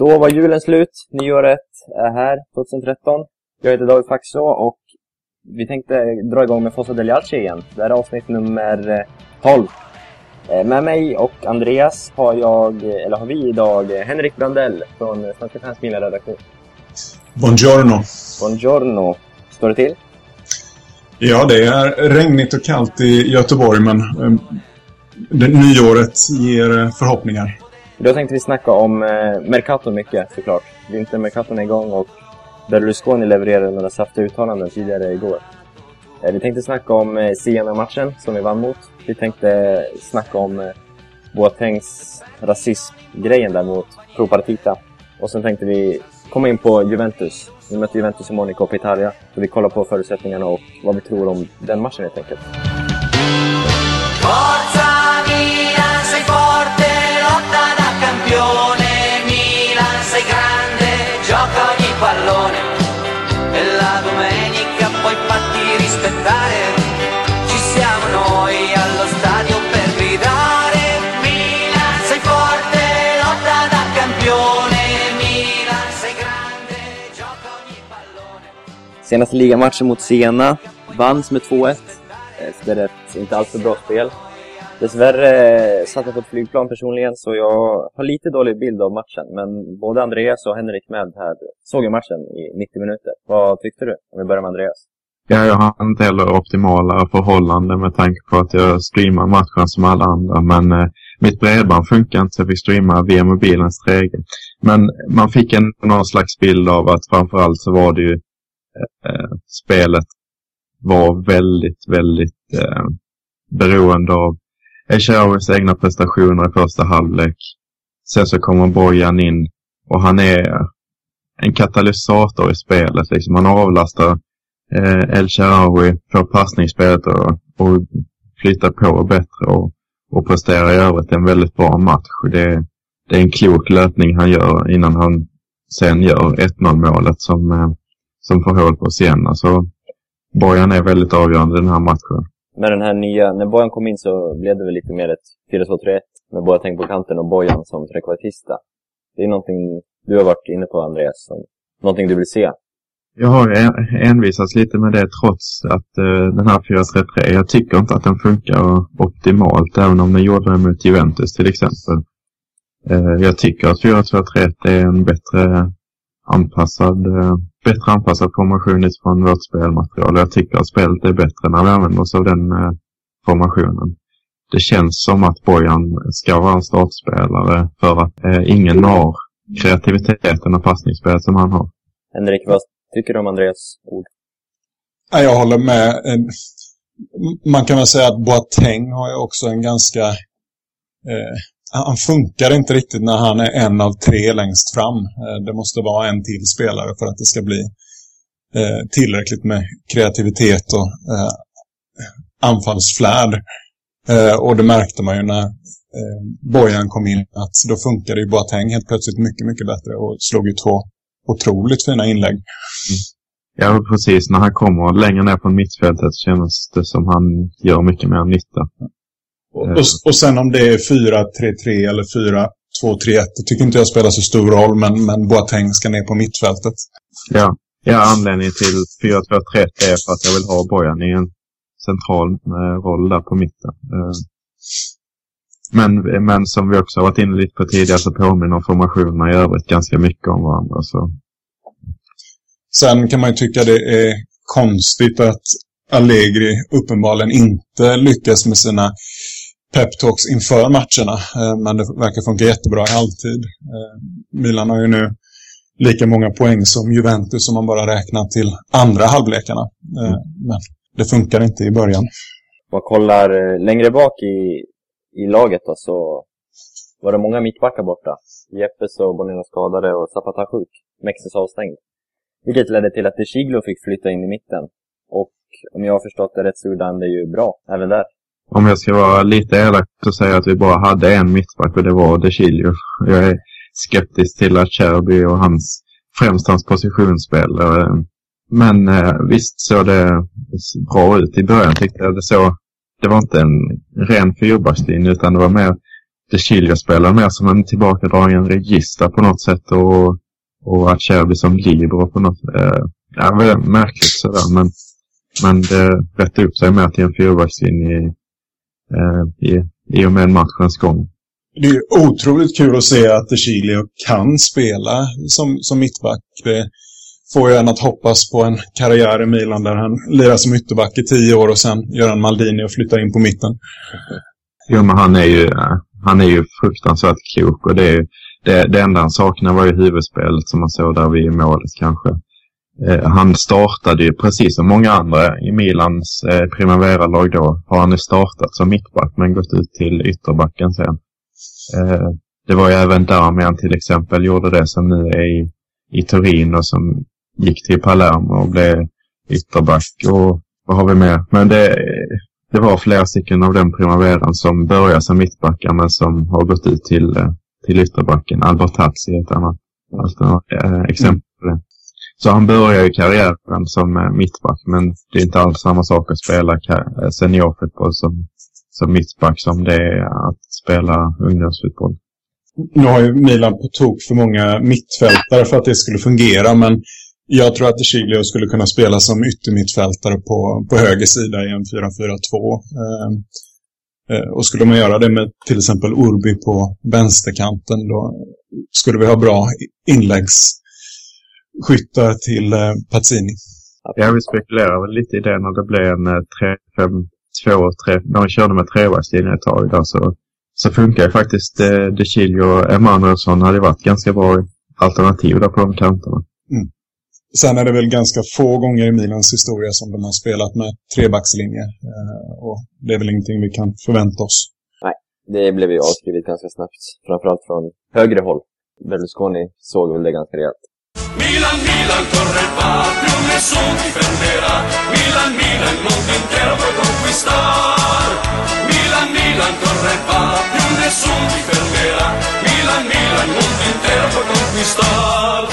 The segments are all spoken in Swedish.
Då var julen slut, nyåret är här, 2013. Jag heter David Faxå och vi tänkte dra igång med Fossa Deliace igen. Det här är avsnitt nummer 12. Eh, eh, med mig och Andreas har, jag, eller har vi idag Henrik Brandell från Svenska fans redaktion. Buongiorno. Buongiorno. Står det till? Ja, det är regnigt och kallt i Göteborg men eh, det, nyåret ger förhoppningar. Då tänkte vi snacka om eh, Mercato mycket såklart. Vintermercaton är igång och Berlusconi levererade några saftiga uttalanden tidigare igår. Eh, vi tänkte snacka om eh, Siena-matchen som vi vann mot. Vi tänkte eh, snacka om eh, Boatengs rasismgrejen där mot Pro Partita. Och sen tänkte vi komma in på Juventus. Vi mötte Juventus i Monaco på Italia. Så vi kollar på förutsättningarna och vad vi tror om den matchen helt enkelt. campione, Milan sei grande, gioca ogni pallone. E la domenica poi farti rispettare, ci siamo noi allo stadio per gridare, Milan sei forte, lotta da campione, Milan sei grande, gioca ogni pallone. Senaste ligamatchen mot Sena vanns med 2-1 efter ett eh, inte alltför bra spel. Dessvärre eh, satt jag på ett flygplan personligen så jag har lite dålig bild av matchen. Men både Andreas och Henrik med här såg ju matchen i 90 minuter. Vad tyckte du? Om vi börjar med Andreas. Ja, jag har inte heller optimala förhållanden med tanke på att jag streamar matchen som alla andra. Men eh, mitt bredband funkar inte så jag fick streama via mobilens 3G. Men man fick en, någon slags bild av att framförallt så var det ju eh, eh spelet var väldigt, väldigt eh, beroende av Esharaois egna prestationer i första halvlek. Sen så kommer Bojan in och han är en katalysator i spelet. Liksom. Han avlastar eh, El Sharawi, får passningsspelet och, och flyttar på bättre och, och presterar i övrigt en väldigt bra match. Det, det är en klok löpning han gör innan han sen gör 1-0 målet som, eh, som får hål på Siena. Så Bojan är väldigt avgörande i den här matchen. Med den här nya, när Bojan kom in så blev det väl lite mer ett 4-2-3-1 med Boateng på kanten och Bojan som trekvartista. Det är någonting du har varit inne på Andreas, som, någonting du vill se. Jag har envisats lite med det trots att uh, den här 4-3-3, jag tycker inte att den funkar optimalt även om den gjorde det mot Juventus till exempel. Uh, jag tycker att 4-2-3-1 är en bättre anpassad, uh, bättre anpassad formation utifrån vårt spelmaterial. Jag tycker att spelet är bättre när vi använder oss av den uh, formationen. Det känns som att Bojan ska vara en startspelare för att uh, ingen har kreativiteten och passningsspelet som han har. Henrik, vad tycker du om Andreas ord? Jag håller med. Man kan väl säga att Boateng har ju också en ganska... Eh, han funkar inte riktigt när han är en av tre längst fram. Eh, det måste vara en till spelare för att det ska bli eh, tillräckligt med kreativitet och eh, anfallsflärd. Och det märkte man ju när Bojan kom in att då funkade ju Boateng helt plötsligt mycket, mycket bättre och slog ju två otroligt fina inlägg. Mm. Ja, precis. När han kommer längre ner från mittfältet känns det som han gör mycket mer nytta. Och, och, och sen om det är 4-3-3 eller 4-2-3-1, det tycker inte jag spelar så stor roll, men, men Boateng ska ner på mittfältet. Ja, ja anledningen till 4-2-3-1 är för att jag vill ha Bojan i en central eh, roll där på mitten. Eh, men, men som vi också har varit inne lite på tidigare så påminner formationerna i övrigt ganska mycket om varandra. Så. Sen kan man ju tycka det är konstigt att Allegri uppenbarligen inte lyckas med sina peptalks inför matcherna. Eh, men det verkar funka jättebra i halvtid. Eh, Milan har ju nu lika många poäng som Juventus om man bara räknar till andra halvlekarna. Mm. Men det funkar inte i början. Man kollar längre bak i i laget då, så var det många mittbackar borta. Jeppes och Bonino skadade och Zapata sjuk. Mexes avstängd. Vilket ledde till att De Chiglo fick flytta in i mitten. Och om jag har förstått det rätt så gjorde han det ju bra, även där. Om jag ska vara lite elak så säger jag att vi bara hade en mittback och det var De Chilio. Jag är skeptisk till att Cherby och hans, främst hans positionsspel. Eh, men eh, visst såg det bra ut i början tyckte jag. Det såg det var inte en ren fyrbackslinje utan det var mer De Chilio mer som en tillbakadragen regista på något sätt och, och Acerbi som libero på något sätt. Eh, ja, märkligt sådär men, men det rättade upp sig mer till en fyrbackslinje eh, i, i och med matchens gång. Det är otroligt kul att se att De Chilio kan spela som, som mittback. Det får ju en att hoppas på en karriär i Milan där han lirar som ytterback i tio år och sen gör en Maldini och flyttar in på mitten. Jo, men han är ju, han är ju fruktansvärt klok och det, är, det, det enda han saknar var ju huvudspelet som man såg där vid målet kanske. Eh, han startade ju precis som många andra i Milans eh, Primavera-lag då. Har han ju startat som mittback men gått ut till ytterbacken sen. Eh, det var ju även Damian till exempel gjorde det som nu är i, i Turin och som gick till Palermo och blev ytterback. Och vad har vi mer? Men det, det var flera stycken av den primaveran som började som mittbackar men som har gått ut till, eh, till ytterbacken. Albert Hatzi är ett annat, annat eh, exempel på det. Så han börjar ju karriären som eh, mittback men det är inte alls samma sak att spela eh, seniorfotboll som, som mittback som det är att spela ungdomsfotboll. Nu har ju Milan på tok för många mittfältare för att det skulle fungera men jag tror att Chiglio skulle kunna spela som yttermittfältare på, på höger sida i en 4-4-2. Ehm, eh, och skulle man göra det med till exempel Urbi på vänsterkanten då skulle vi ha bra inläggs inläggsskyttar till eh, Pazzini. Ja, vi spekulerar väl lite i det när det blev en 3-5-2, 3, när vi körde med trevägslinje ett tag där så, så funkar ju faktiskt eh, De Chilio och Emanuelsson hade varit ganska bra alternativ där på de kanterna. Mm. Sen är det väl ganska få gånger i Milans historia som de har spelat med trebackslinje. Eh, och det är väl ingenting vi kan förvänta oss. Nej, det blev ju avskrivet ganska snabbt. Framförallt från högre håll. Berlusconi såg väl det ganska rejält. Milan, Milan, corre il patio, nessuno ti fermerà. Milan, Milan, il mondo intero puoi conquistare. Milan, Milan, corre il patio, nessuno ti fermerà. Milan, Milan, il mondo intero puoi conquistare.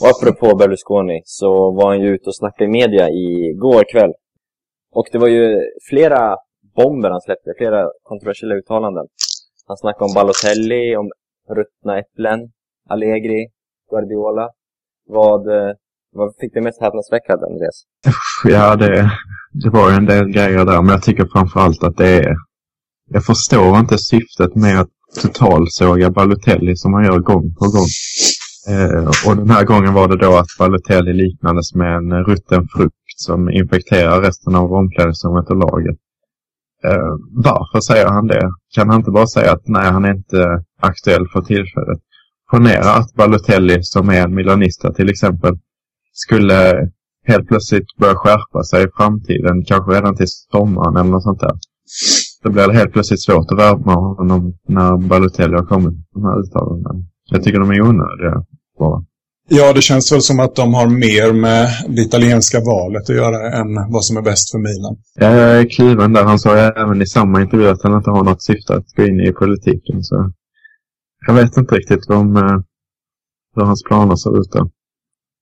Och apropå Berlusconi så var han ju ute och snackade i media igår kväll. Och det var ju flera bomber han släppte, flera kontroversiella uttalanden. Han snackade om Balotelli, om ruttna äpplen, Allegri, Guardiola. Vad, eh, vad fick du mest häpnadsväckande, Andreas? Ja, det, det var ju en del grejer där, men jag tycker framförallt att det är... Jag förstår inte syftet med att totalsåga Balotelli som man gör gång på gång. Eh, och den här gången var det då att Balotelli liknades med en rutten frukt som infekterar resten av omklädningsrummet och laget. Eh, varför säger han det? Kan han inte bara säga att nej, han är inte aktuell för tillfället? Ponera att Balotelli, som är en milanista till exempel, skulle helt plötsligt börja skärpa sig i framtiden, kanske redan till sommaren eller något sånt där. Då blir det helt plötsligt svårt att värma honom när Balotelli har kommit med de här uttalandena. Jag tycker de är onödiga bara. Ja, det känns väl som att de har mer med det italienska valet att göra än vad som är bäst för Milan. Ja, jag är kluven där. Han sa även i samma intervju att han inte har något syfte att gå in i politiken. Så jag vet inte riktigt om, eh, hur hans planer ser ut där.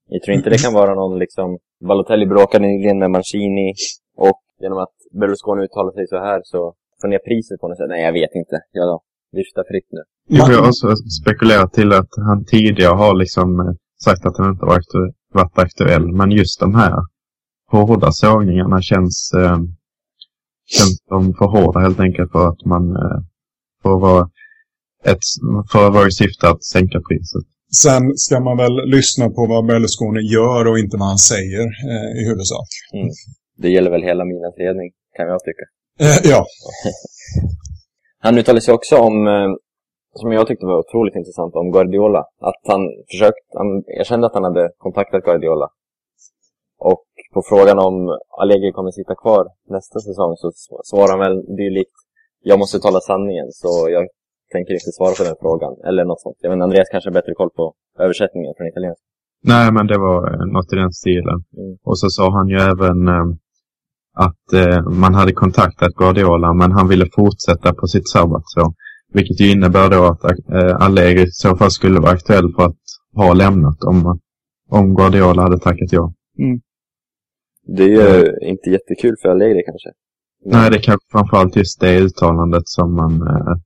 Jag tror inte det kan vara någon liksom... Balotelli bråkade nyligen med Mancini och genom att Berlusconi uttalar sig så här så får ner priset på honom. Nej, jag vet inte. Jag vifta fritt nu. Jag har också spekulerat till att han tidigare har liksom eh, sagt att han inte varit, varit aktuell. Men just de här hårda sågningarna känns, eh, känns de för hårda helt enkelt för att man eh, får vara ett, för att vara i syfte att sänka priset. Sen ska man väl lyssna på vad Berlusconi gör och inte vad han säger eh, i huvudsak. Mm. Det gäller väl hela mina ledning, kan jag tycka. Eh, ja. Han uttalade sig också om, eh, som jag tyckte var otroligt intressant, om Guardiola. Att han försökt, han, jag kände att han hade kontaktat Guardiola. Och på frågan om Allegri kommer sitta kvar nästa säsong så svarar han väl dylikt Jag måste tala sanningen, så jag tänker inte svara på den frågan. Eller något sånt. Jag vet Andreas kanske har bättre koll på översättningen från italienska. Nej, men det var något i den stilen. Mm. Och så sa han ju även eh, att eh, man hade kontaktat Guardiola men han ville fortsätta på sitt sabbatsår. Vilket ju innebär då att eh, Allegri i så fall skulle vara aktuell för att ha lämnat om, om Guardiola hade tackat ja. Mm. Det är ju mm. inte jättekul för Allegri kanske. Nej, det är kanske framförallt just det uttalandet som man, eh,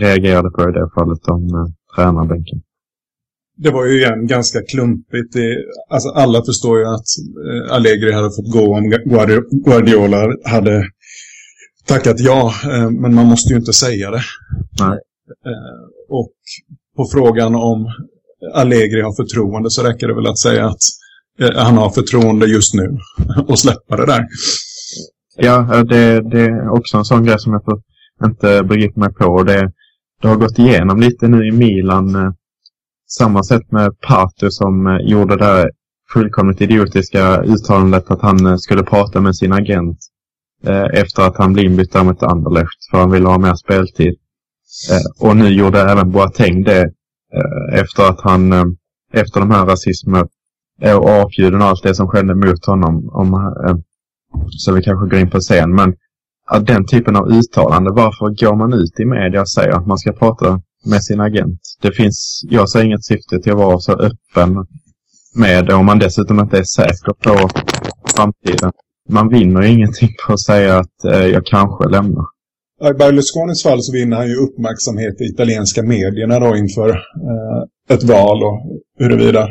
reagerade på i det fallet om eh, tränarbänken. Det var ju igen ganska klumpigt. Det, alltså alla förstår ju att eh, Allegri hade fått gå om Guardiola hade tackat ja. Eh, men man måste ju inte säga det. Nej. Eh, och på frågan om Allegri har förtroende så räcker det väl att säga att eh, han har förtroende just nu och släppa det där. Ja, det, det är också en sån grej som jag får inte begriper mig på. Det, det har gått igenom lite nu i Milan. Eh, samma sätt med Pato som eh, gjorde det fullkomligt idiotiska uttalandet att han eh, skulle prata med sin agent efter att han blev inbytt mot Anderlecht för han ville ha mer speltid. Och nu gjorde även Boateng det efter att han, efter de här rasismen och avbjuden och allt det som skedde mot honom. Om, så vi kanske går in på sen. Men att den typen av uttalande, varför går man ut i media och säger att man ska prata med sin agent? Det finns, jag ser inget syfte till att vara så öppen med det om man dessutom inte är säker på framtiden. Man vinner ju ingenting på att säga att eh, jag kanske lämnar. I Berlusconis fall så vinner han ju uppmärksamhet i italienska medierna då inför eh, ett val och huruvida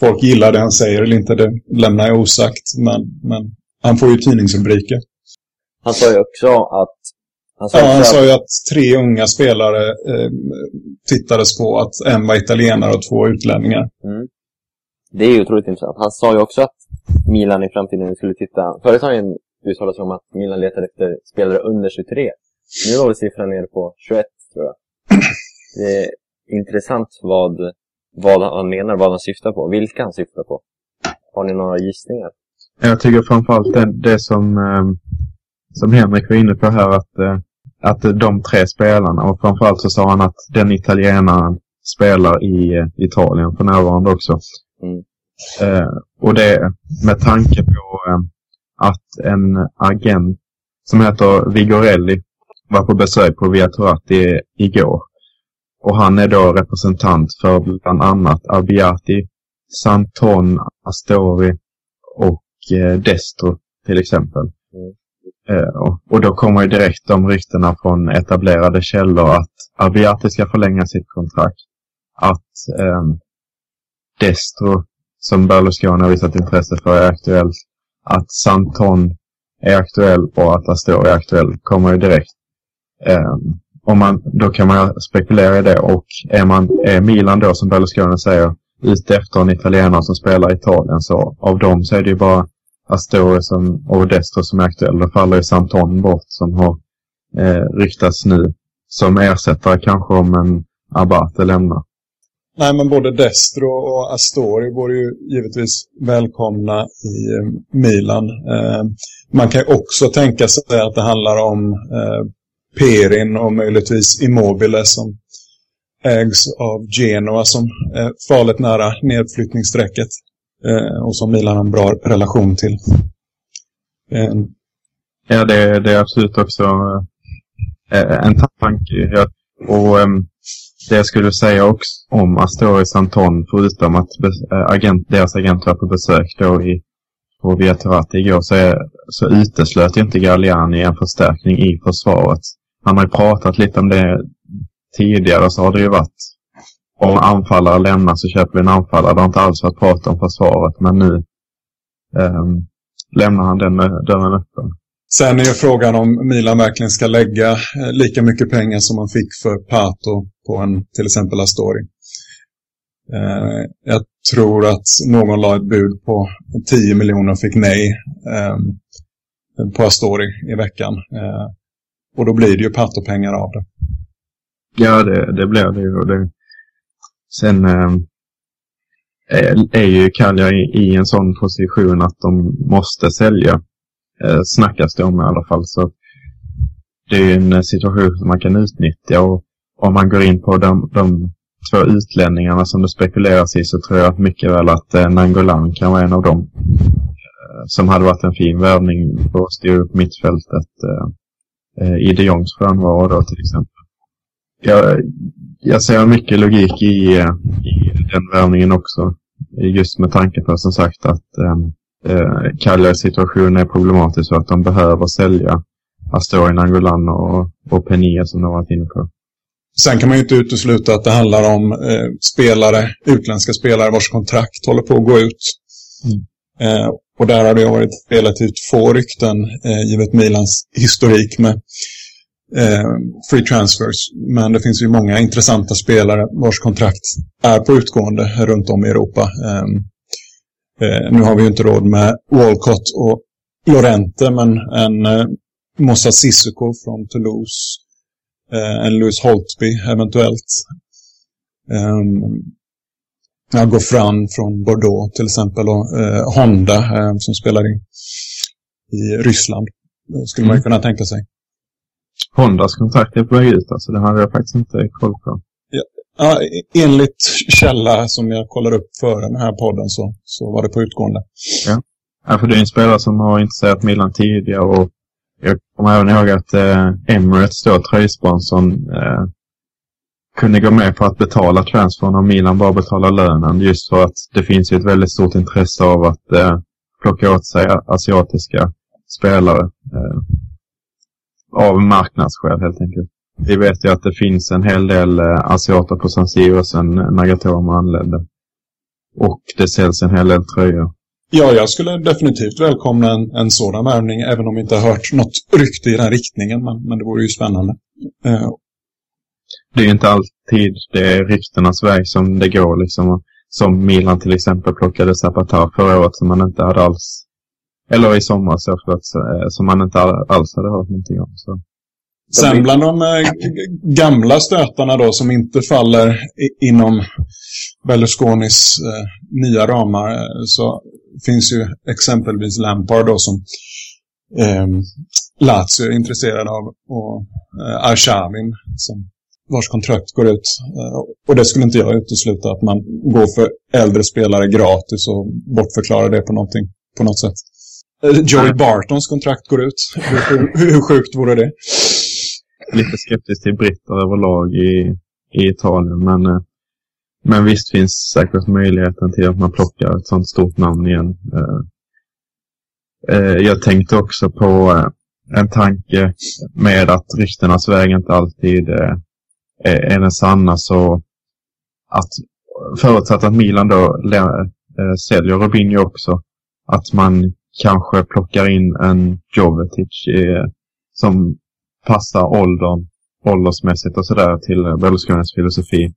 folk gillar det han säger eller inte, det lämnar jag osagt. Men, men han får ju tidningsrubriker. Han sa ju också att... Han sa, ja, han sa ju att tre unga spelare eh, tittades på. Att en var italienare och två utlänningar. Mm. Det är ju otroligt intressant. Han sa ju också att Milan i framtiden skulle titta... Förut har han uttalat sig om att Milan letar efter spelare under 23. Nu var väl siffran nere på 21, tror jag. Det är intressant vad, vad han menar, vad han syftar på. Vilka han syftar på. Har ni några gissningar? Jag tycker framförallt det, det som, eh, som Henrik var inne på här, att, eh, att de tre spelarna, och framförallt så sa han att den italienaren spelar i eh, Italien för närvarande också. Mm. Eh, och det med tanke på eh, att en agent som heter Vigorelli var på besök på Via Turati igår. Och han är då representant för bland annat Abiati, Santon, Astori och eh, Destro till exempel. Mm. Eh, och, och, då kommer ju direkt de ryktena från etablerade källor att Abiati ska förlänga sitt kontrakt. Att eh, Destro, som Berlusconi har visat intresse för, är aktuell. Att Santon är aktuell och att Astor är aktuell kommer ju direkt. Eh, om man, då kan man spekulera i det och är, man, är Milan då som Berlusconi säger ute efter en italienare som spelar i Italien så av dem så är det ju bara Astori som, och Destro som är aktuell. Då faller ju Santon bort som har eh, ryktats nu som ersättare kanske om en Abate lämnar. Nej, men både Destro och Astori vore ju givetvis välkomna i eh, Milan. Eh, man kan ju också tänka sig att det handlar om eh, Perin och möjligtvis Immobile som ägs av Genoa som är farligt nära nedflyttningsstrecket. Eh, och som Milan har en bra relation till. Eh. Ja, det, det, är absolut också eh, eh en tanke. Ja. Och ehm, det jag skulle säga också om Astoris Anton, förutom att eh, agent, deras agent var på besök då i, på Via igår, så, är, så uteslöt inte Galliani en förstärkning i försvaret. Han har ju pratat lite om det tidigare, så har det ju varit om anfallare lämnar så köper vi en anfallare. Det har inte alls varit prat om försvaret, men nu um, lämnar han den dörren öppen. Sen är ju frågan om Milan verkligen ska lägga eh, lika mycket pengar som man fick för Pato på en till exempel Astori. Eh, jag tror att någon la ett bud på 10 miljoner och fick nej eh, på Astori i veckan. Eh, och då blir det ju Pato-pengar av det. Ja, det, det blir det ju. Det... Sen ehm, eh, är ju Kalja i, i en sån position att de måste sälja eh, snackas det om i alla fall. Så det är en eh, situation som man kan utnyttja och om man går in på de, de två utlänningarna som det spekuleras i så tror jag att mycket väl att eh, Nangolan kan vara en av dem. Eh, som hade varit en fin värvning på att styra upp mittfältet eh, eh, i de Jongs frånvaro då till exempel. Jag, jag ser mycket logik i, i den värvningen också. Just med tanke på som sagt att eh, eh, Cagliaris situation är problematisk så att de behöver sälja Astori Nangolan och, och Penia som de har varit inne på. Sen kan man ju inte utesluta att det handlar om eh, spelare, utländska spelare vars kontrakt håller på att gå ut. Mm. Eh, och där har det varit relativt få rykten, eh, givet Milans historik med eh, free transfers. Men det finns ju många intressanta spelare vars kontrakt är på utgående runt om i Europa. Ehm, eh, nu har vi ju inte råd med Walcott och Lorente, men en eh, Mossa Sissoko från Toulouse, eh, en Louis Holtby eventuellt. Ja, Goffran från Bordeaux till exempel och eh, Honda eh, som spelar i, i Ryssland. skulle mm. man kunna tänka sig. Hondas kontrakt är på väg ut alltså, det hade jag faktiskt inte koll på. Ja, ja, enligt källa som jag kollar upp före den här podden så, så var det på utgående. Ja. ja, för det är en spelare som har intresserat Milan tidigare och jag kommer även ihåg att eh, Emirates, då, tröjsponsorn, eh, kunde gå med på att betala transfern och Milan bara betalar lönen. Just för att det finns ju ett väldigt stort intresse av att eh, plocka åt sig asiatiska spelare. Eh, av marknadsskäl helt enkelt. Vi vet ju att det finns en hel del eh, asiater på San Siro sedan Nagatomo anlände. Och det säljs en hel del tröjor. Ja, jag skulle definitivt välkomna en, en sådan värvning, även om vi inte har hört något rykte i den riktningen. Men, men det vore ju spännande. Uh. Det är inte alltid det är ryktenas väg som det går. Liksom. Som Milan till exempel plockade Zapata förra året som man inte hade alls... Eller i somras eh, som man inte alls hade hört någonting om. Så. Sen bland de äh, gamla stötarna då som inte faller inom Berlusconis äh, nya ramar så finns ju exempelvis Lampard då som eh, Lazio är intresserad av och eh, Arshavin som vars kontrakt går ut. Eh, och det skulle inte jag utesluta att man går för äldre spelare gratis och bortförklarar det på, någonting, på något sätt. Eh, Joey Bartons kontrakt går ut. Hur, hur, sjukt vore det? Lite skeptisk till britter överlag i, i Italien, men eh, men visst finns säkert möjligheten till att man plockar ett sånt stort namn igen. Eh, jag tänkte också på en tanke med att ryktenas väg inte alltid är den sanna. Så att förutsatt att Milan då säljer Robinho också, att man kanske plockar in en Jovetic som passar åldern, åldersmässigt och sådär till Berlusconis filosofi.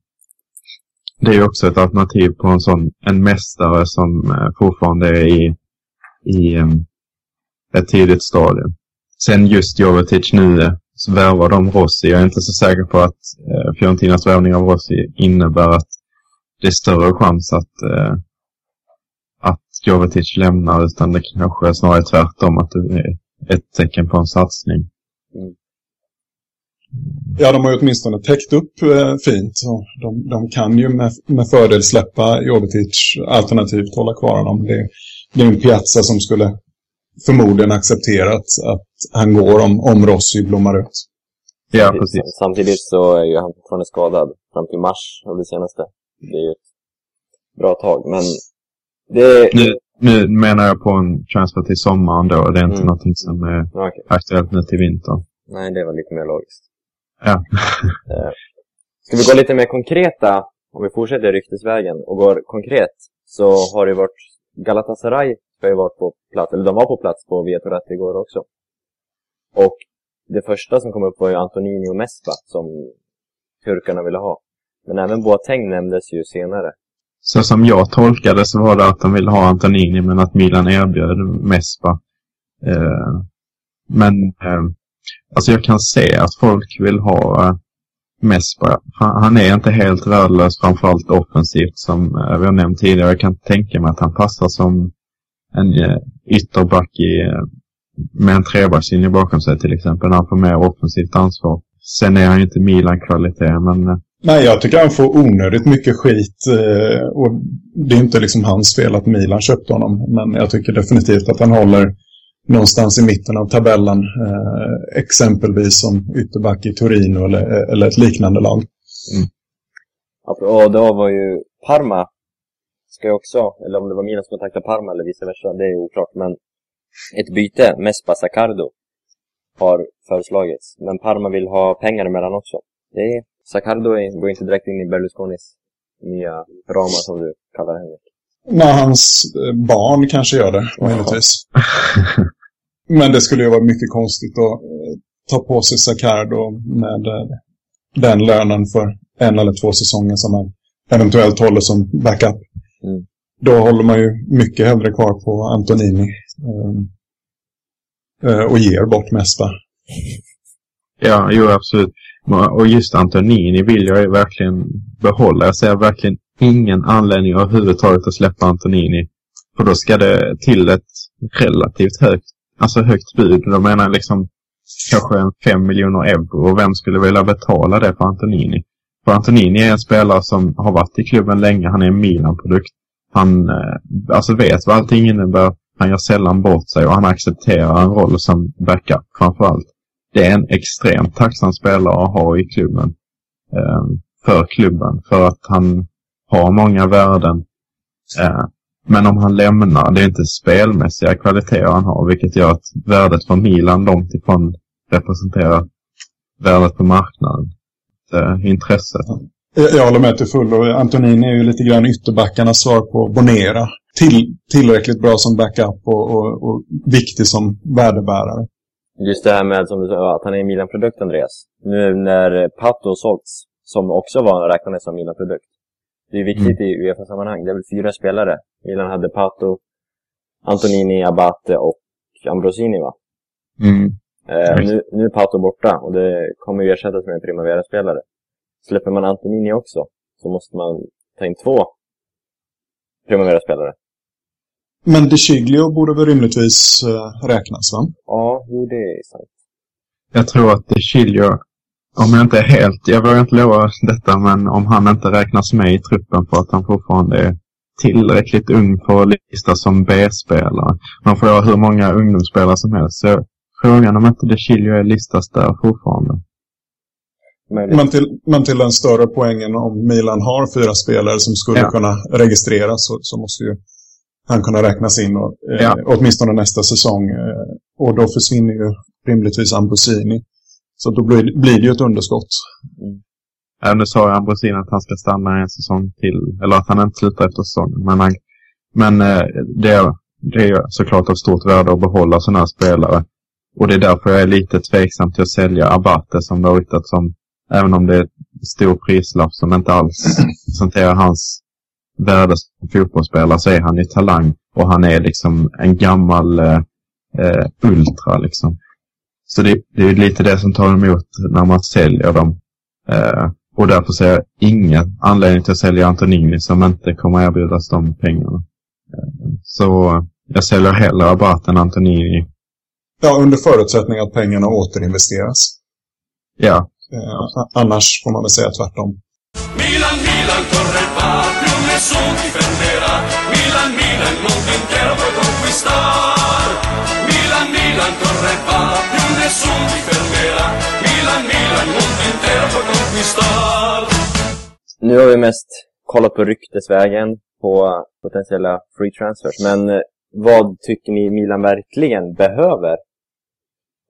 Det är ju också ett alternativ på en sån en mästare som eh, fortfarande är i, i eh, ett tidigt stadium. Sen just Jovetic nu eh, så värvar de Rossi. Jag är inte så säker på att eh, Fiorentinas värvning av Rossi innebär att det är större chans att, eh, att Jovetic lämnar utan det kanske är snarare tvärtom att det är ett tecken på en satsning. Mm. Ja, de har ju åtminstone täckt upp eh, fint. Så de, de kan ju med, med fördel släppa Jovetic alternativt hålla kvar honom. Det, det är en Piazza som skulle förmodligen acceptera att, att han går om, om Rossi blommar ut. Ja, precis. Samtidigt så är ju han fortfarande skadad fram till mars av det senaste. Det är ju ett bra tag, men det... Nu, nu menar jag på en transfer till sommaren då. Det är inte mm. någonting som är okay. aktuellt nu till vintern. Nej, det var lite mer logiskt. Ja. Eh, ska vi gå lite mer konkreta, om vi fortsätter ryktesvägen och går konkret, så har det varit Galatasaray har ju varit på plats, eller de var på plats på Vetorätt igår också. Och det första som kom upp var ju Antonini och Mespa som turkarna ville ha. Men även Boateng nämndes ju senare. Så som jag tolkade så var det att de ville ha Antonini men att Milan erbjöd Mespa. Eh, men eh, Alltså jag kan se att folk vill ha eh, Mespa. Han, han är inte helt värdelös, framförallt offensivt som eh, vi har nämnt tidigare. Jag kan tänka mig att han passar som en eh, ytterback i, eh, med en trebackslinje bakom sig till exempel. När han får mer offensivt ansvar. Sen är han ju inte Milan-kvalitet, men... Eh, Nej, jag tycker han får onödigt mycket skit. Eh, och det är inte liksom hans fel att Milan köpte honom. Men jag tycker definitivt att han håller någonstans i mitten av tabellen. Eh, exempelvis som ytterback i Torino eller, eh, eller ett liknande lag. Mm. Och då var ju Parma, ska jag också, eller om det var Milan som kontaktade Parma eller vice versa, det är oklart. Men ett byte, Mespa Sacardo, har föreslagits. Men Parma vill ha pengar emellan också. Det Sacardo går inte direkt in i Berlusconis nya ramar som du kallar Henrik. Nej, hans eh, barn kanske gör det, möjligtvis. Men det skulle ju vara mycket konstigt att eh, ta på sig Sacardo med eh, den lönen för en eller två säsonger som han eventuellt håller som backup. Mm. Då håller man ju mycket hellre kvar på Antonini och ger bort Mespa. Ja, jo absolut. Och just Antonini vill jag ju verkligen behålla. Jag ser verkligen ingen anledning överhuvudtaget att släppa Antonini. För då ska det till ett relativt högt, alltså högt bud. Då menar jag liksom kanske en 5 miljoner euro. Och vem skulle vilja betala det för Antonini? För Antonini är en spelare som har varit i klubben länge. Han är en Milan-produkt. Han eh, alltså vet vad allting innebär. Han gör sällan bort sig och han accepterar en roll som backup framförallt. Det är en extremt tacksam spelare att ha i klubben. Eh, för klubben. För att han har många värden. Eh, men om han lämnar, det är inte spelmässiga kvaliteter han har, vilket gör att värdet för Milan långt ifrån representerar värdet på marknaden. Eh, intresset. Jag håller med till fullo. Antonini är ju lite grann ytterbackarnas svar på Bonera. Till, tillräckligt bra som backup och, och, och viktig som värdebärare. Just det här med som du sa, att han är en Milan-produkt, Andreas. Nu när Pato sålts, som också var räknades som Milan-produkt, det är viktigt mm. i Uefa-sammanhang. Det är väl fyra spelare. Milan hade Pato, Antonini, Abate och Ambrosini va? Mm. Eh, nu, nu är Pato borta och det kommer ju ersättas med en Primavera-spelare. Släpper man Antonini också så måste man ta in två Primavera-spelare. Men De Chiglio borde väl rimligtvis uh, räknas va? Ja, jo det är sant. Jag tror att De Chiglio om jag inte är helt, jag vågar inte lova detta, men om han inte räknas med i truppen för att han fortfarande är tillräckligt ung för att listas som B-spelare. Man får ha hur många ungdomsspelare som helst. Så frågan om inte De Chilio är listas där fortfarande. Men till, men till den större poängen om Milan har fyra spelare som skulle ja. kunna registreras så, så, måste ju han kunna räknas in och, eh, ja. åtminstone nästa säsong. Eh, och då försvinner ju rimligtvis Ambosini. Så då blir, blir det ju ett underskott. Mm. Ja, nu sa Ambrosin att han ska stanna en säsong till. Eller att han inte slutar efter säsongen. Men, han, men eh, det, är, det är såklart av stort värde att behålla sådana här spelare. Och det är därför jag är lite tveksam till att sälja Abate som det har ryktats som. Även om det är stor prislapp som inte alls presenterar hans värde som fotbollsspelare så är han ju talang. Och han är liksom en gammal eh, eh ultra liksom. Så det, det är lite det som tar emot när man säljer dem. Eh, och därför ser jag ingen anledning till att sälja Antonini som inte kommer erbjudas de pengarna. Eh, så jag säljer hellre Abate än Antonini. Ja, under förutsättning att pengarna återinvesteras. Ja. Eh, annars får man väl säga tvärtom. Milan, Milan, corre va, più nessun ti. Milan, Milan, mondo intero puoi conquistar. Milan, Milan, corre va, nessun ti fermerà Milan, Milan, mondo intero può conquistar Nu har vi mest kollat på ryktesvägen på potentiella free transfers. Men eh, vad tycker ni Milan verkligen behöver?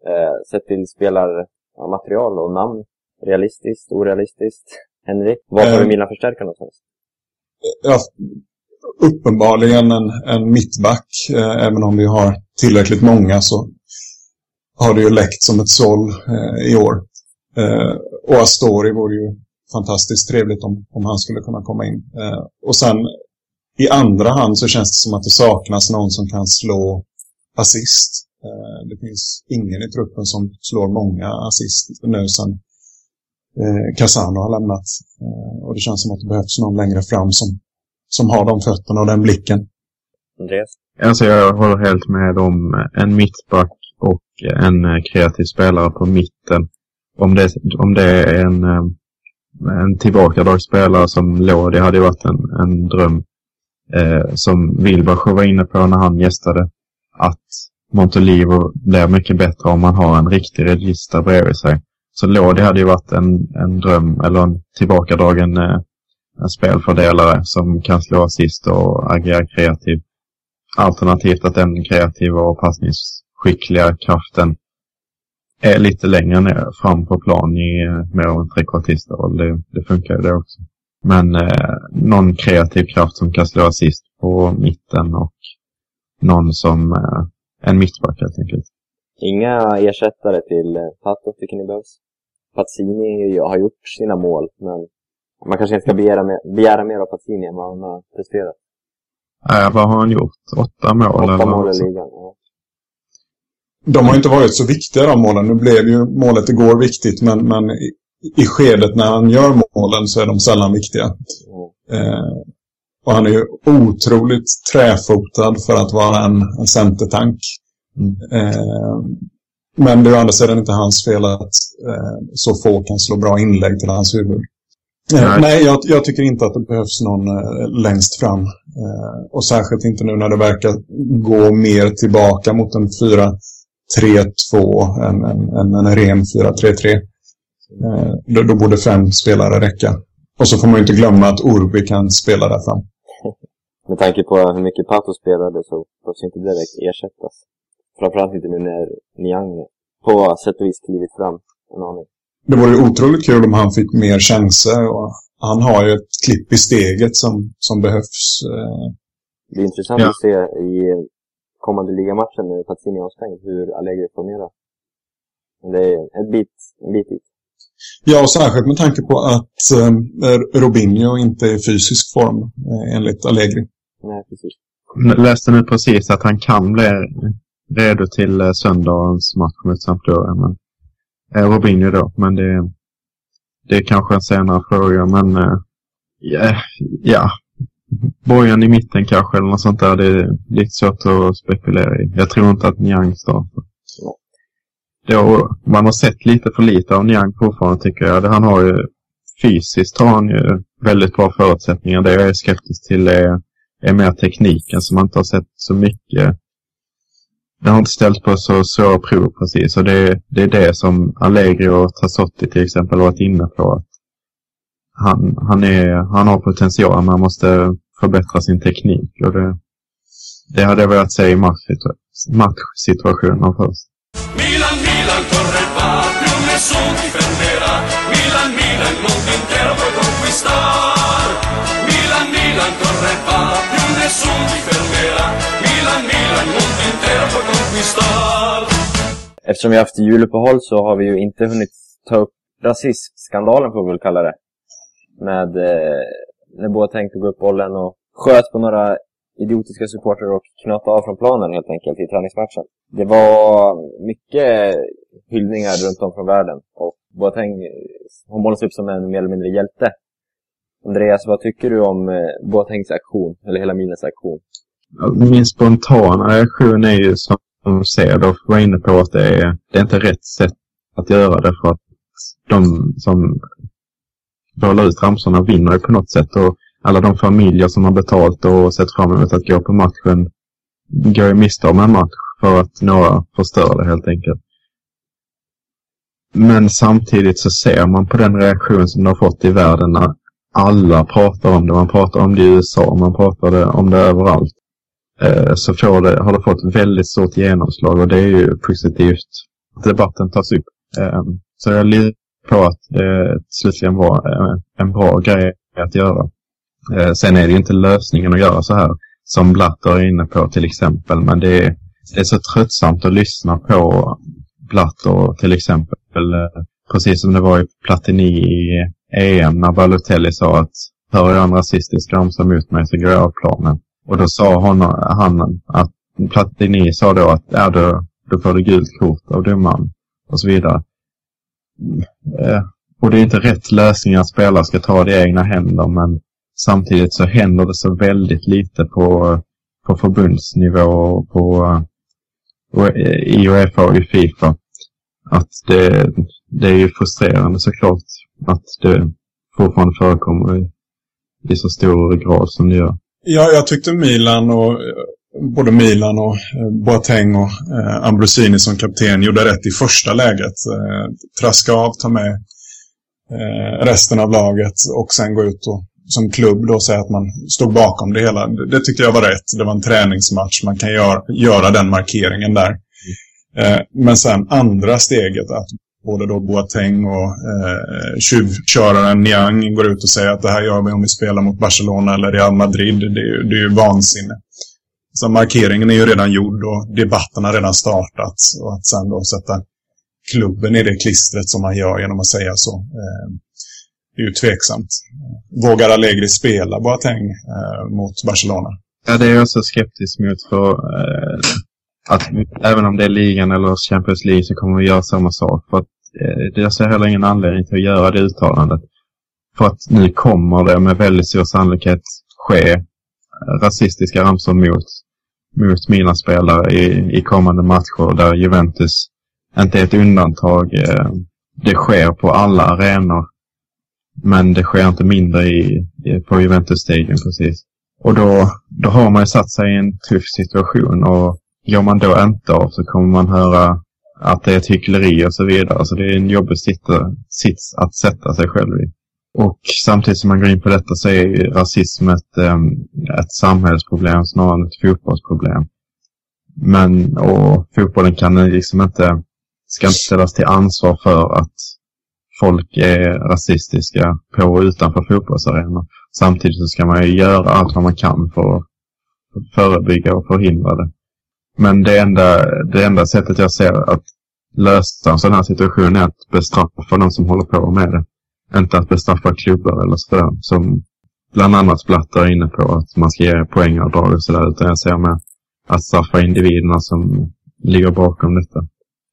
Eh, sett till spelarmaterial och namn. Realistiskt, orealistiskt. Henrik, vad behöver eh, Milan förstärka någonstans? Ja, uppenbarligen en, en mittback. Eh, även om vi har tillräckligt många så har det ju läckt som ett såll eh, i år. Eh, och Astori vore ju fantastiskt trevligt om, om han skulle kunna komma in. Eh, och sen i andra hand så känns det som att det saknas någon som kan slå assist. Eh, det finns ingen i truppen som slår många assist nu sen eh, Casano har lämnat. Eh, och det känns som att det behövs någon längre fram som, som har de fötterna och den blicken. Andreas? Alltså jag håller helt med om en mittback och en eh, kreativ spelare på mitten. Om det, om det är en, eh, en tillbakadragsspelare som Lodi hade varit en, en dröm. Eh, som Wilbach var inne på när han gästade. Att Montolivo blir mycket bättre om man har en riktig regista bredvid sig. Så Lodi hade ju varit en, en dröm eller en tillbakadragen eh, en spelfördelare som kan slå assist och agera kreativ. Alternativt att den kreativa och passningsskickliga kraften är lite längre ner fram på plan i eh, mer av en trekvartisterroll. Det, det funkar ju det också. Men eh, någon kreativ kraft som kan slå assist på mitten och någon som eh, en mittback helt enkelt. Inga ersättare till eh, Pato tycker ni behövs? Pazzini har gjort sina mål, men man kanske inte ska begära mer, begära mer av Pazzini än vad han har presterat. Äh, vad har han gjort? Åtta mål? Åtta mål i ligan, ja. De har inte varit så viktiga de målen. Nu blev ju målet igår viktigt, men, men i, i skedet när han gör målen så är de sällan viktiga. Mm. Eh, och han är ju otroligt träfotad för att vara en, en centertank. Mm. Eh, men det är å andra sidan inte hans fel att eh, så få kan slå bra inlägg till hans huvud. Eh, Nej. nej, jag, jag tycker inte att det behövs någon eh, längst fram. Eh, och särskilt inte nu när det verkar gå mer tillbaka mot en 4-3-2 än en, en, en ren 4-3-3. Eh, då, då borde fem spelare räcka. Och så får man ju inte glömma att Orbi kan spela där fram. Med tanke på hur mycket Pato spelade så behövs inte direkt ersättas. Framförallt inte nu när Niang på sätt och vis klivit fram en aning. Det vore ju otroligt kul om han fick mer chanser. Och han har ju ett klipp i steget som, som behövs. Eh, Det är intressant Ja. att se i kommande ligamatchen när Pazzini är avstängd hur Allegri formerar. Det är en bit, en bit dit. Ja, och särskilt med tanke på att eh, Robinho inte är i fysisk form eh, enligt Allegri. Nej, precis. Läste nu precis att han kan bli redo till eh, söndagens match mot Sampdoria. Men, eh, Robinho då, men det, det är kanske en senare fråga. Men eh, ja, ja, Bojan i mitten kanske eller något sånt där. Det är lite svårt att spekulera i. Jag tror inte att Niang startar. Det har, man har sett lite för lite av Niang fortfarande tycker jag. Det- Han har ju fysiskt har han ju väldigt bra förutsättningar. Det jag är skeptisk till är, är mer tekniken som man inte har sett så mycket. Det har inte ställts på så svåra prov precis. Och det, det är det som Allegri och Tassotti till exempel har varit inne på. Att han, han, är, han har potential men han måste förbättra sin teknik. Och det, det hade jag velat se i matchsituationen först. Milan, Milan, Eftersom vi har haft juluppehåll så har vi ju inte hunnit ta upp rasistskandalen får vi väl kalla det. Med eh, när Boateng tog upp bollen och sköt på några idiotiska supportrar och knöt av från planen helt enkelt i träningsmatchen. Det var mycket hyllningar runt om från världen och Boateng Hon målas upp som en mer eller mindre hjälte. Andreas, vad tycker du om eh, Boatengs aktion, eller hela Milens aktion? Min spontana reaktion är ju som de ser, då var inne på att det är, det är inte rätt sätt att göra det för att de som bollar ut ramsorna vinner ju på något sätt och alla de familjer som har betalt och sett fram emot att gå på matchen går ju miste om en match för att några förstör det helt enkelt. Men samtidigt så ser man på den reaktion som det har fått i världen när alla pratar om det. Man pratar om det i USA, man pratar om det överallt Eh, så får det, har det fått väldigt stort genomslag och det är ju positivt att debatten tas upp. Eh, så jag litar på att eh, det slutligen var en bra grej att göra. Sen är det ju inte lösningen att göra så här som Blatter är inne på till exempel, men det är, det är så tröttsamt att lyssna på Blatter till exempel. Precis som det var i Platini i EM när Balotelli sa att hör jag en rasistisk ramsa mot mig så går jag av planen. Och då sa hon, han att Platini sa då att är då, då får du gult kort av domaren och så vidare. Eh, och det är inte rätt lösning att spelare ska ta det i egna händer men samtidigt så händer det så väldigt lite på, på förbundsnivå och på och i Uefa och i Fifa. Att det, det är ju frustrerande såklart att det fortfarande förekommer i, i så stor grad som det gör. Ja, jag tyckte Milan och eh, både Milan och eh, Boateng och eh, Ambrosini som kapten gjorde rätt i första läget. Eh, traska av, ta med eh, resten av laget och sen gå ut och som klubb då säga att man stod bakom det hela. Det, det tyckte jag var rätt. Det var en träningsmatch. Man kan göra, göra den markeringen där. Eh, men sen andra steget, att både då Boateng och eh, tjuvköraren Niang går ut och säger att det här gör vi om vi spelar mot Barcelona eller Real Madrid. Det är, det är ju vansinne. Så markeringen är ju redan gjord och debatten har redan startat. Och att sen då sätta klubben i det klistret som man gör genom att säga så. Eh, det är ju tveksamt. Vågar Allegri spela Boateng eh, mot Barcelona? Ja, det är jag så skeptisk mot för eh, att även om det är ligan eller Champions League så kommer vi göra samma sak. För att eh, jag ser heller ingen anledning till att göra det uttalandet. För att nu kommer det med väldigt stor sannolikhet ske eh, rasistiska ramsor mot, mot mina spelare i, i kommande matcher där Juventus inte är ett undantag. Eh, det sker på alla arenor. Men det sker inte mindre i, i på Juventus Stadium precis. Och då, då har man ju satt sig i en tuff situation och går man då inte av så kommer man höra att det är ett hyckleri och så vidare. Så det är en jobbig sitta, sits att sätta sig själv i. Och samtidigt som man går in på detta så är rasism ett, ehm, ett samhällsproblem snarare än ett fotbollsproblem. Men och fotbollen kan liksom inte, ska inte ställas till ansvar för att folk är rasistiska på och utanför fotbollsarenor. Samtidigt så ska man ju göra allt vad man kan för att förebygga och förhindra det. Men det enda, det enda sättet jag ser att lösa en sån här situation är att bestraffa de som håller på med det. Inte att bestraffa klubbar eller sådär som bland annat Blatter är inne på att man ska ge poängavdrag och sådär. Utan jag ser med att straffa individerna som ligger bakom detta.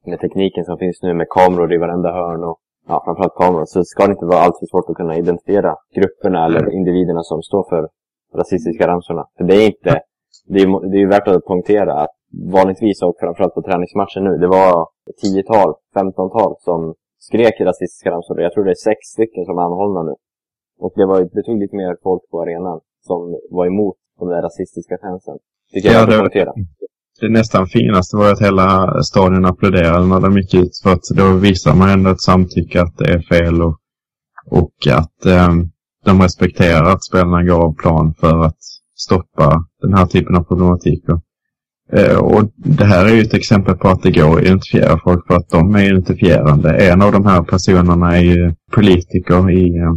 Med tekniken som finns nu med kameror i varenda hörn och ja, framförallt kameror så ska det inte vara alltför svårt att kunna identifiera grupperna eller individerna som står för rasistiska ramsorna. För det är inte, det är, det är värt att poängtera att vanligtvis och framförallt på träningsmatcher nu, det var ett tiotal, femtontal som skrek rasistiska ramsor. Jag tror det är sex stycken som är anhållna nu. Och det, var, lite mer folk på arenan som var emot de där rasistiska fansen. Tycker jag ja, det, det nästan finaste var att hela stadion applåderade när de gick ut. För att då visar man ändå ett samtycke att det är fel och, och att eh, de respekterar att spelarna går av plan för att stoppa den här typen av problematik. Eh, Eh, och det här är ju ett exempel på att det går att identifiera folk för att de är identifierande. En av de här personerna är ju politiker i, eh,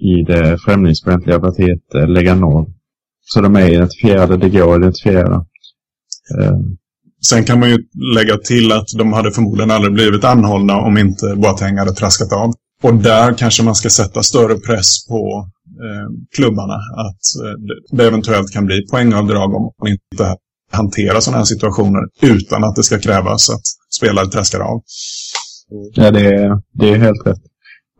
i det främlingsfientliga partiet eh, Lega Nord. Så de är identifierade, det går att identifiera. Sen kan man ju lägga till att de hade förmodligen aldrig blivit anhållna om inte Boateng hade traskat av. Och där kanske man ska sätta större press på eh, klubbarna att eh, det eventuellt kan bli poängavdrag om man inte hantera sådana här situationer utan att det ska krävas att spelare träskar av. Ja, det är, det är helt rätt.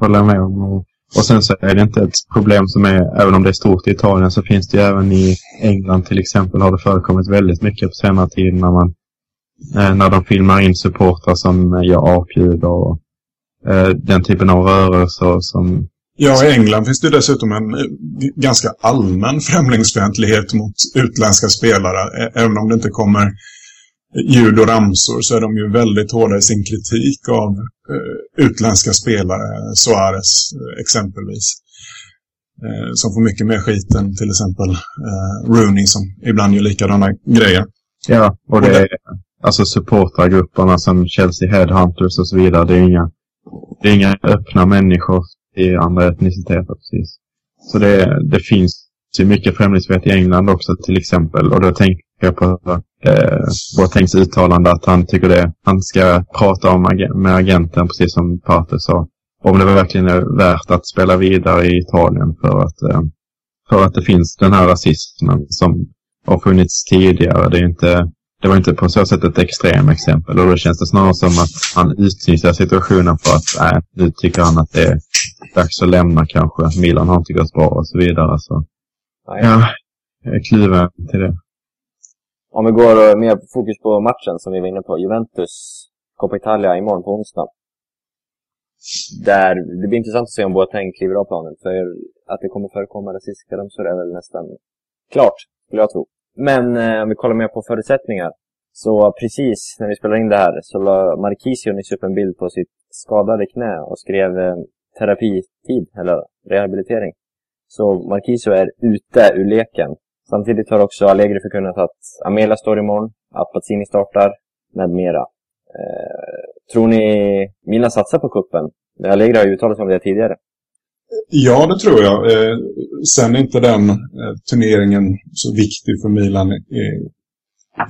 Håller jag med om. Och, och sen så är det inte ett problem som är, även om det är stort i Italien, så finns det ju även i England till exempel har det förekommit väldigt mycket på senare tid när man eh, när de filmar in supportrar som eh, gör apljud och eh, den typen av rörelser som Ja, i England finns det dessutom en eh, ganska allmän främlingsfientlighet mot utländska spelare. Även om det inte kommer ljud och ramsor så är de ju väldigt hårda i sin kritik av uh, utländska spelare. Suarez uh, exempelvis. Som får mycket mer skit än till exempel Rooney som ibland gör likadana grejer. Ja, och det är alltså supportergrupperna som Chelsea Headhunters och så vidare. Det är inga, det är inga öppna människor i andra etniciteter. Precis. Så det, det finns ju mycket främlingsfientlighet i England också till exempel. Och då tänker jag på eh, Boatengs uttalande att han tycker det. Han ska prata om med agenten precis som Pater sa. Om det verkligen är värt att spela vidare i Italien för att, eh, för att det finns den här rasismen som har funnits tidigare. Det är inte det var inte på så sätt ett extrem exempel och då känns det snarare som att han utnyttjar situationen för att äh, nu tycker han att det är dags att lämna kanske. Milan har inte gått bra och så vidare. Så. Ja, jag är kluven till det. Om vi går mer fokus på matchen som vi var inne på. Juventus, Coppa Italia imorgon på onsdag. Där, det blir intressant att se om Boateng kliver av planen. För att det kommer förekomma rasistiska ramsor är väl nästan klart, skulle jag tro. Men eh, om vi kollar mer på förutsättningar. Så precis när vi spelade in det här så la Marquisio nyss upp en bild på sitt skadade knä och skrev eh, terapitid, eller rehabilitering. Så Marquisio är ute ur leken. Samtidigt har också Allegri förkunnat att Amela står imorgon, att Pazzini startar, med mera. Eh, tror ni Milan satsar på kuppen? Allegri har ju uttalat sig om det tidigare. Ja, det tror jag. Eh, sen är inte den eh, turneringen så viktig för Milan eh,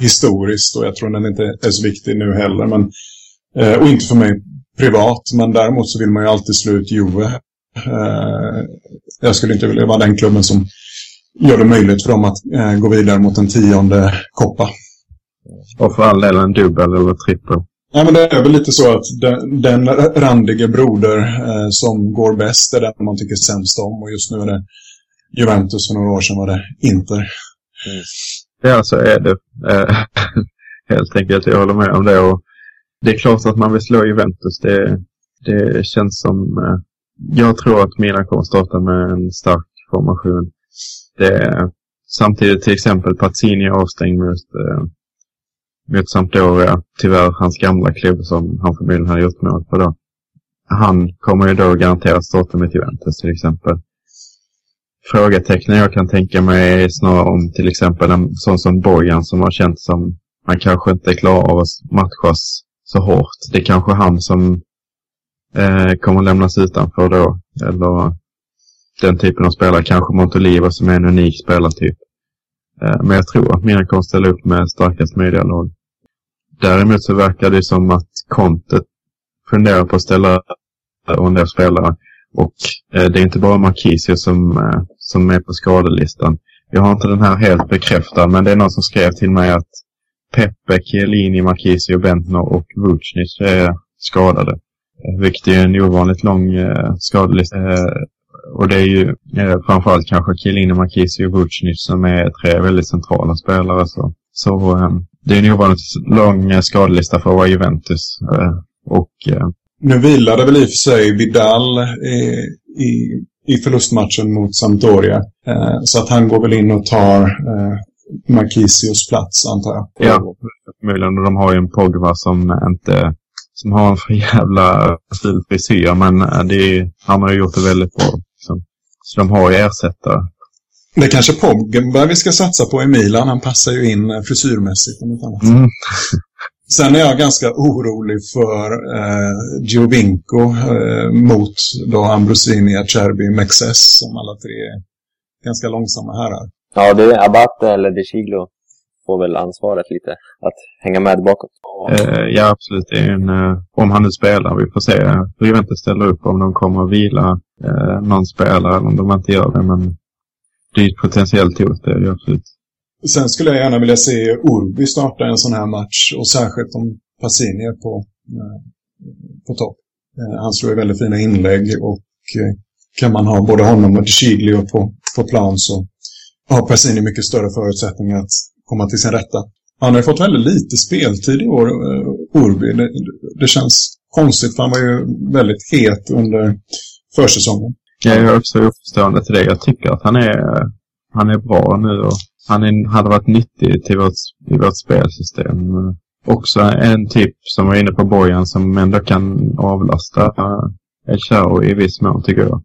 historiskt och jag tror den inte är så viktig nu heller. Men, eh, och inte för mig privat, men däremot så vill man ju alltid slå ut Juve. Eh, jag skulle inte vilja vara den klubben som gör det möjligt för dem att eh, gå vidare mot en tionde koppa. Och för all del en dubbel eller trippel. Ja, men det är väl lite så att den, den randige broder eh, som går bäst är den man tycker sämst om. Och just nu är det Juventus, för några år sedan var det Inter. Mm. Ja, så är det. Eh, helt enkelt, jag håller med om det. Och det är klart att man vill slå Juventus. Det, det känns som... Eh, jag tror att Milan kommer starta med en stark formation. Det, samtidigt till exempel Pazzini avstängd mot eh, mot Sampdoria. Tyvärr hans gamla klubb som han förmodligen hade gjort mål på då. Han kommer ju då garanterat starta med Juventus till exempel. Frågetecknen jag kan tänka mig är snarare om till exempel en sån som Bojan som har känt som man kanske inte klarar av att matchas så hårt. Det är kanske han som eh, kommer lämnas utanför då. Eller den typen av spelare. Kanske Montolivo som är en unik spelartyp. Eh, men jag tror att mina kommer ställa upp med starkast möjliga lag. Däremot så verkar det som att Conte funderar på att ställa en del spelare. Och eh, det är inte bara Marquisio som, eh, som är på skadelistan. Jag har inte den här helt bekräftad, men det är någon som skrev till mig att Peppe, Chiellini, Marquisio, Bentner och Vucinic är skadade. Eh, vilket är en ovanligt lång eh, skadelista. Eh, och det är ju eh, framförallt kanske Chiellini, Marquisio och Vucinic som är tre väldigt centrala spelare. Så, så eh, det är en ovanligt lång eh, skadelista för att vara Juventus. Eh, och, eh, nu vilade väl i och för sig Vidal i, i, i förlustmatchen mot Sampdoria. Eh, så att han går väl in och tar eh, Marquisios plats, antar jag. Ja, förmodligen. De har ju en Pogba som inte som har en för jävla ful frisyr, men det, han har ju gjort det väldigt bra. Så, så de har ju ersättare. Det är kanske Pogba vi ska satsa på i Milan. Han passar ju in frisyrmässigt om inte annat. Mm. Sen är jag ganska orolig för eh, Giovinco eh, mot då Ambrosini, Acerbi, Mexes som alla tre är ganska långsamma herrar. Ja, det är Abate eller De Chiglo får väl ansvaret lite att hänga med bakåt. Eh, ja, absolut. Det är en, eh, om han nu spelar. Vi får se hur Juventus ställer upp. Om de kommer att vila eh, någon spelare eller om de inte gör det. Men det är ett potentiellt hot, det är det absolut. Sen skulle jag gärna vilja se Urbi starta en sån här match och särskilt om Passini är på, eh, på topp. Han slår ju väldigt fina inlägg och kan man ha både honom och Chiglio på, på plan så har Passini mycket större förutsättningar att komma till sin rätta. Han har ju fått väldigt lite speltid i år, Urbi. Det, det känns konstigt för han var ju väldigt het under försäsongen. Jag är också uppstående till det. Jag tycker att han är, han är bra nu och han är, hade varit nyttig till vårt, i vårt spelsystem. Också en typ som var inne på Bojan som ändå kan avlasta El Chao i viss mån tycker jag.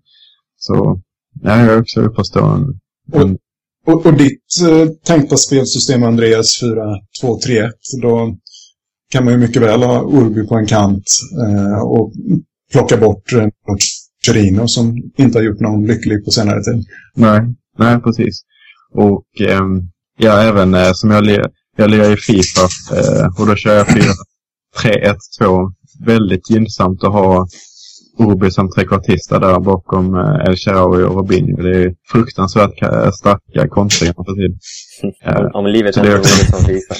Så ja, jag är också uppförstående. Och, och, och ditt eh, tänkta spelsystem Andreas 4-2-3-1 då kan man ju mycket väl ha Urby på en kant eh, och plocka bort eh, Chirino som inte har gjort någon lycklig på senare tid. Nej, nej precis. Och eh, ja, även eh, som jag, jag lirar i Fifa eh, och då kör jag 4-3-1-2. Väldigt gynnsamt att ha Urbi som trekvartista där bakom eh, El Shaarawy och Robinho. Det är fruktansvärt starka kontringar för tiden. Eh, Om livet är roligt som Fifa.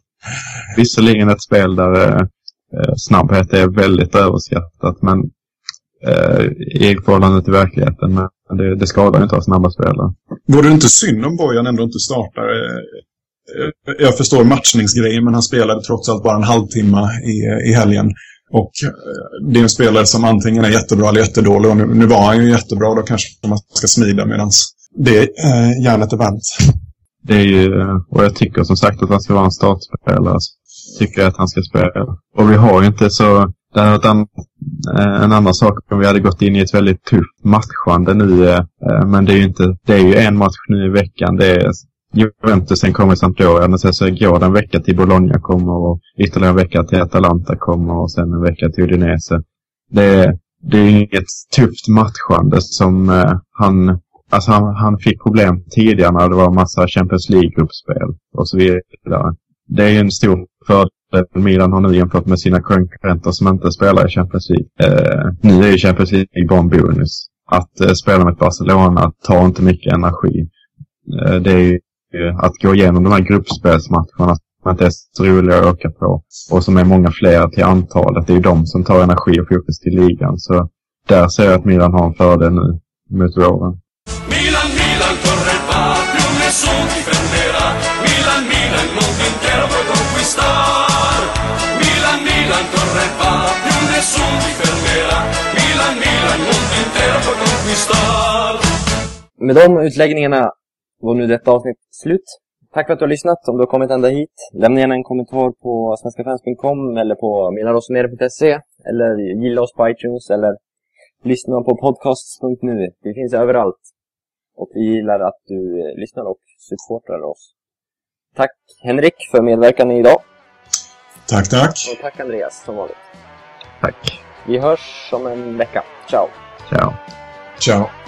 Visserligen ett spel där eh, snabbhet är väldigt överskattat men eh, i förhållande till verkligheten. Men det, det skadar inte att ha snabba spelare. Vore det inte synd om Bojan ändå inte startar? Eh, jag förstår matchningsgrejen, men han spelade trots allt bara en halvtimme i, i helgen. Och eh, det är en spelare som antingen är jättebra eller jättedålig. Och nu, nu var han ju jättebra, då kanske man ska smida medan det eh, järnet är vänt. Det är ju, eh, och jag tycker som sagt att han ska vara en startspelare. Alltså, tycker jag att han ska spela. Och vi har ju inte så det hade varit en, en annan sak om vi hade gått in i ett väldigt tufft matchande nu. Eh, men det är ju inte, det är ju en match nu i veckan. Det är Juventusen kommer i Sampdoria. Sen så går det en vecka till Bologna kommer och ytterligare en vecka till Atalanta kommer och sen en vecka till Udinese. Det är, det är inget tufft matchande som eh, han... Alltså han, han fick problem tidigare när det var massa Champions League-gruppspel och så vidare. Det är en stor fördel Milan har nu jämfört med sina konkurrenter som inte spelar i Champions League. Eh, nu är ju Champions League bara en bonus. Att eh, spela med Barcelona tar inte mycket energi. Eh, det är ju att gå igenom de här gruppspelsmatcherna som inte är så roliga att åka på och som är många fler till antalet. Det är ju de som tar energi och fokus till ligan. Så där ser jag att Milan har en fördel nu mot våren. Milan, Milan, corre va, più nessun difenderà. Milan, Milan, mondo intero puoi conquistar. Milan, Milan, corre va, più nessun difenderà. Milan, Milan, mondo intero puoi conquistar. Med de utläggningarna var nu detta avsnitt slut. Tack för att du har lyssnat. Om du har kommit ända hit, lämna gärna en kommentar på svenskafans.com eller på milanrosonere.se eller gilla oss på iTunes eller lyssna på podcasts.nu. Vi finns överallt. Och vi gillar att du eh, lyssnar och supportar oss. Tack Henrik för medverkan idag. Tack, tack. Och tack Andreas som vanligt. Tack. Vi hörs om en vecka. Ciao! Ciao. Ciao.